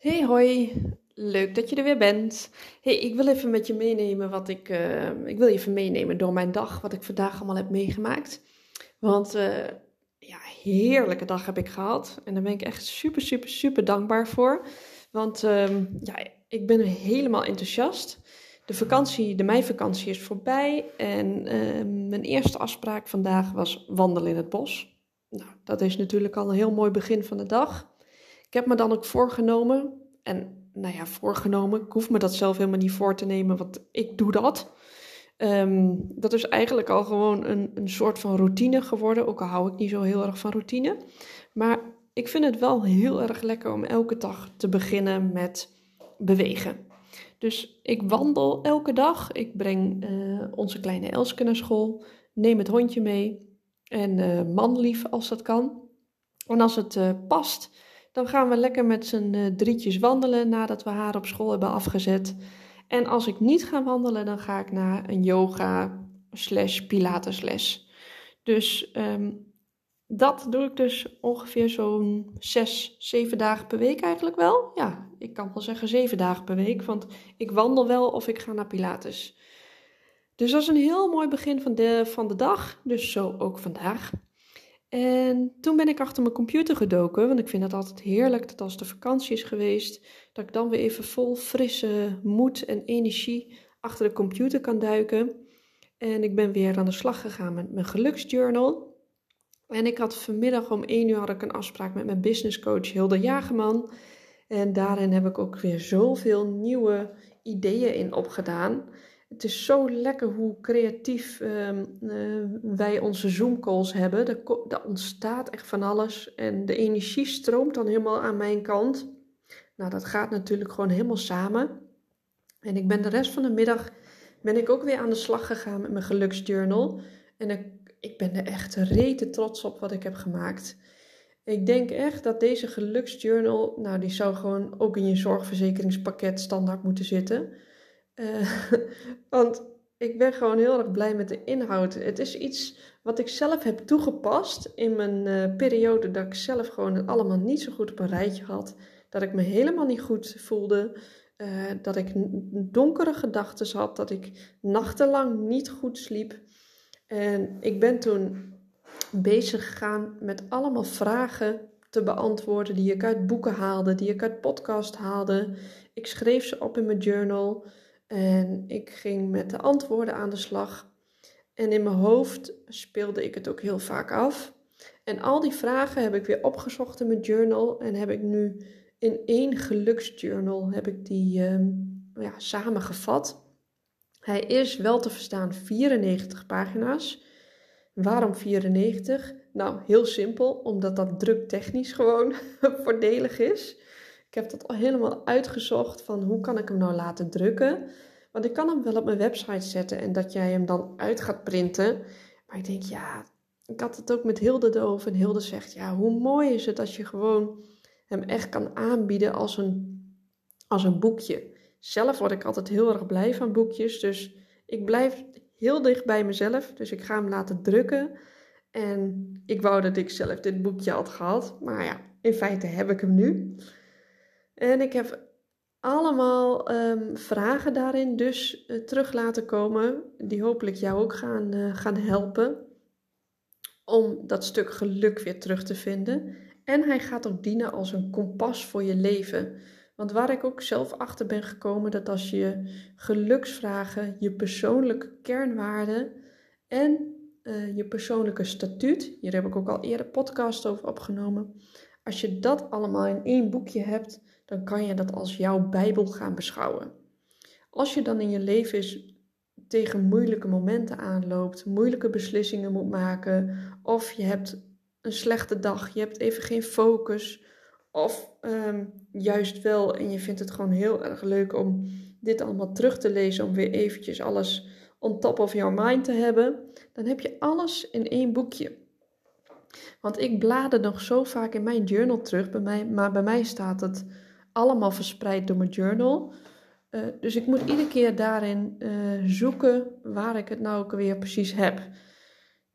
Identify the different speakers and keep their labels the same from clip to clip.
Speaker 1: Hey hoi, leuk dat je er weer bent. Hey, ik wil even met je meenemen wat ik, uh, ik wil even meenemen door mijn dag, wat ik vandaag allemaal heb meegemaakt. Want uh, ja, heerlijke dag heb ik gehad en daar ben ik echt super, super, super dankbaar voor. Want uh, ja, ik ben helemaal enthousiast. De vakantie, de meivakantie is voorbij en ehm, mijn eerste afspraak vandaag was wandelen in het bos. Nou, dat is natuurlijk al een heel mooi begin van de dag. Ik heb me dan ook voorgenomen, en nou ja, voorgenomen, ik hoef me dat zelf helemaal niet voor te nemen, want ik doe dat. Um, dat is eigenlijk al gewoon een, een soort van routine geworden, ook al hou ik niet zo heel erg van routine. Maar ik vind het wel heel erg lekker om elke dag te beginnen met bewegen. Dus ik wandel elke dag. Ik breng uh, onze kleine Elske naar school. Neem het hondje mee. En uh, manlief als dat kan. En als het uh, past, dan gaan we lekker met z'n drietjes wandelen nadat we haar op school hebben afgezet. En als ik niet ga wandelen, dan ga ik naar een yoga slash pilatesles. Dus um, dat doe ik dus ongeveer zo'n zes, zeven dagen per week eigenlijk wel. Ja, ik kan wel zeggen zeven dagen per week, want ik wandel wel of ik ga naar Pilates. Dus dat is een heel mooi begin van de, van de dag, dus zo ook vandaag. En toen ben ik achter mijn computer gedoken, want ik vind het altijd heerlijk dat als de vakantie is geweest, dat ik dan weer even vol frisse moed en energie achter de computer kan duiken. En ik ben weer aan de slag gegaan met mijn geluksjournal. En ik had vanmiddag om 1 uur had ik een afspraak met mijn businesscoach Hilde Jagerman. En daarin heb ik ook weer zoveel nieuwe ideeën in opgedaan. Het is zo lekker hoe creatief uh, uh, wij onze Zoom-calls hebben. Er, er, ontstaat echt van alles en de energie stroomt dan helemaal aan mijn kant. Nou, dat gaat natuurlijk gewoon helemaal samen. En ik ben de rest van de middag ben ik ook weer aan de slag gegaan met mijn geluksjournal. En ik ik ben er echt rete trots op wat ik heb gemaakt. Ik denk echt dat deze geluksjournal, nou die zou gewoon ook in je zorgverzekeringspakket standaard moeten zitten. Uh, want ik ben gewoon heel erg blij met de inhoud. Het is iets wat ik zelf heb toegepast in mijn uh, periode dat ik zelf gewoon het allemaal niet zo goed op een rijtje had. Dat ik me helemaal niet goed voelde. Uh, dat ik donkere gedachten had. Dat ik nachtenlang niet goed sliep. En ik ben toen bezig gegaan met allemaal vragen te beantwoorden die ik uit boeken haalde, die ik uit podcast haalde. Ik schreef ze op in mijn journal en ik ging met de antwoorden aan de slag. En in mijn hoofd speelde ik het ook heel vaak af. En al die vragen heb ik weer opgezocht in mijn journal en heb ik nu in één geluksjournal heb ik die uh, ja, samengevat. Hij is wel te verstaan 94 pagina's. Waarom 94? Nou, heel simpel, omdat dat druktechnisch gewoon voordelig is. Ik heb dat al helemaal uitgezocht van hoe kan ik hem nou laten drukken. Want ik kan hem wel op mijn website zetten en dat jij hem dan uit gaat printen. Maar ik denk, ja, ik had het ook met Hilde erover. En Hilde zegt, ja, hoe mooi is het als je gewoon hem echt kan aanbieden als een, als een boekje. Zelf word ik altijd heel erg blij van boekjes. Dus ik blijf heel dicht bij mezelf. Dus ik ga hem laten drukken. En ik wou dat ik zelf dit boekje had gehad. Maar ja, in feite heb ik hem nu. En ik heb allemaal um, vragen daarin dus uh, terug laten komen. Die hopelijk jou ook gaan, uh, gaan helpen. Om dat stuk geluk weer terug te vinden. En hij gaat ook dienen als een kompas voor je leven. Want waar ik ook zelf achter ben gekomen, dat als je geluksvragen, je persoonlijke kernwaarden en uh, je persoonlijke statuut, hier heb ik ook al eerder podcast over opgenomen, als je dat allemaal in één boekje hebt, dan kan je dat als jouw Bijbel gaan beschouwen. Als je dan in je leven eens tegen moeilijke momenten aanloopt, moeilijke beslissingen moet maken, of je hebt een slechte dag, je hebt even geen focus, Of ehm, juist wel en je vindt het gewoon heel erg leuk om dit allemaal terug te lezen, om weer eventjes alles on top of your mind te hebben, dan heb je alles in één boekje. Want ik blader nog zo vaak in mijn journal terug, bij mij, maar bij mij staat het allemaal verspreid door mijn journal. Uh, dus ik moet iedere keer daarin uh, zoeken waar ik het nou ook weer precies heb.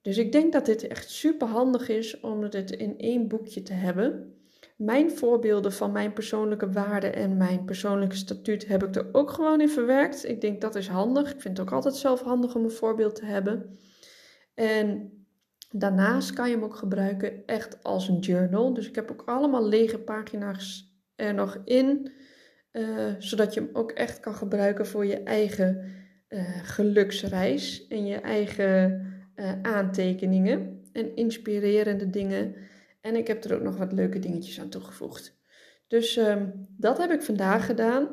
Speaker 1: Dus ik denk dat dit echt super handig is om het in één boekje te hebben. Mijn voorbeelden van mijn persoonlijke waarden en mijn persoonlijke statuut heb ik er ook gewoon in verwerkt. Ik denk dat is handig. Ik vind het ook altijd zelf handig om een voorbeeld te hebben. En daarnaast kan je hem ook gebruiken echt als een journal. Dus ik heb ook allemaal lege pagina's er nog in. Uh, zodat je hem ook echt kan gebruiken voor je eigen uh, geluksreis en je eigen uh, aantekeningen en inspirerende dingen. En ik heb er ook nog wat leuke dingetjes aan toegevoegd. Dus um, dat heb ik vandaag gedaan.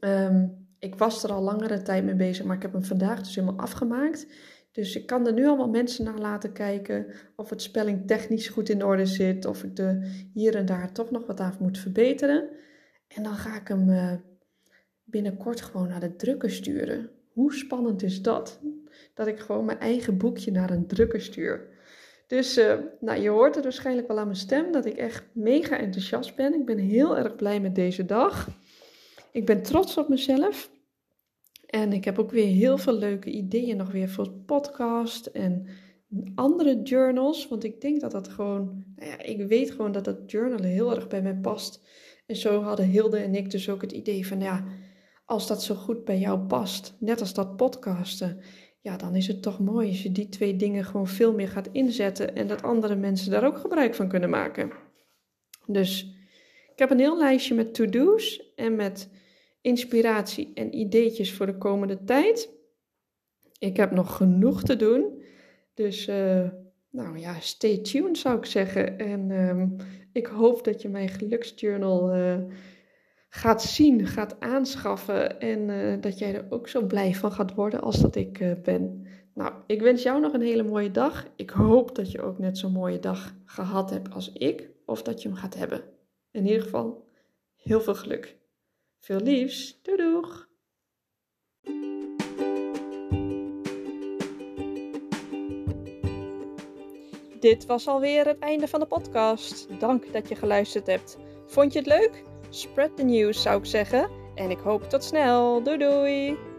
Speaker 1: Um, ik was er al langere tijd mee bezig, maar ik heb hem vandaag dus helemaal afgemaakt. Dus ik kan er nu allemaal mensen naar laten kijken of het spelling technisch goed in orde zit, of ik er hier en daar toch nog wat aan moet verbeteren. En dan ga ik hem uh, binnenkort gewoon naar de drukker sturen. Hoe spannend is dat? Dat ik gewoon mijn eigen boekje naar een drukker stuur. Dus uh, nou, je hoort het waarschijnlijk wel aan mijn stem dat ik echt mega enthousiast ben. Ik ben heel erg blij met deze dag. Ik ben trots op mezelf. En ik heb ook weer heel veel leuke ideeën nog weer voor podcast en andere journals. Want ik denk dat dat gewoon, nou ja, ik weet gewoon dat dat journalen heel erg bij mij past. En zo hadden Hilde en ik dus ook het idee van, ja, als dat zo goed bij jou past, net als dat podcasten, ja, dan is het toch mooi als je die twee dingen gewoon veel meer gaat inzetten en dat andere mensen daar ook gebruik van kunnen maken. Dus ik heb een heel lijstje met to-do's en met inspiratie en ideetjes voor de komende tijd. Ik heb nog genoeg te doen. Dus uh, nou ja, stay tuned zou ik zeggen. En um, ik hoop dat je mijn geluksjournal uh, gaat zien, gaat aanschaffen. En uh, dat jij er ook zo blij van gaat worden als dat ik ben. Nou, ik wens jou nog een hele mooie dag. Ik hoop dat je ook net zo'n mooie dag gehad hebt als ik. Of dat je hem gaat hebben. In ieder geval, heel veel geluk. Veel liefs. Doei doeg! Dit was alweer het einde van de podcast. Dank dat je geluisterd hebt. Vond je het leuk? Spread the news zou ik zeggen. En ik hoop tot snel. Doei doei!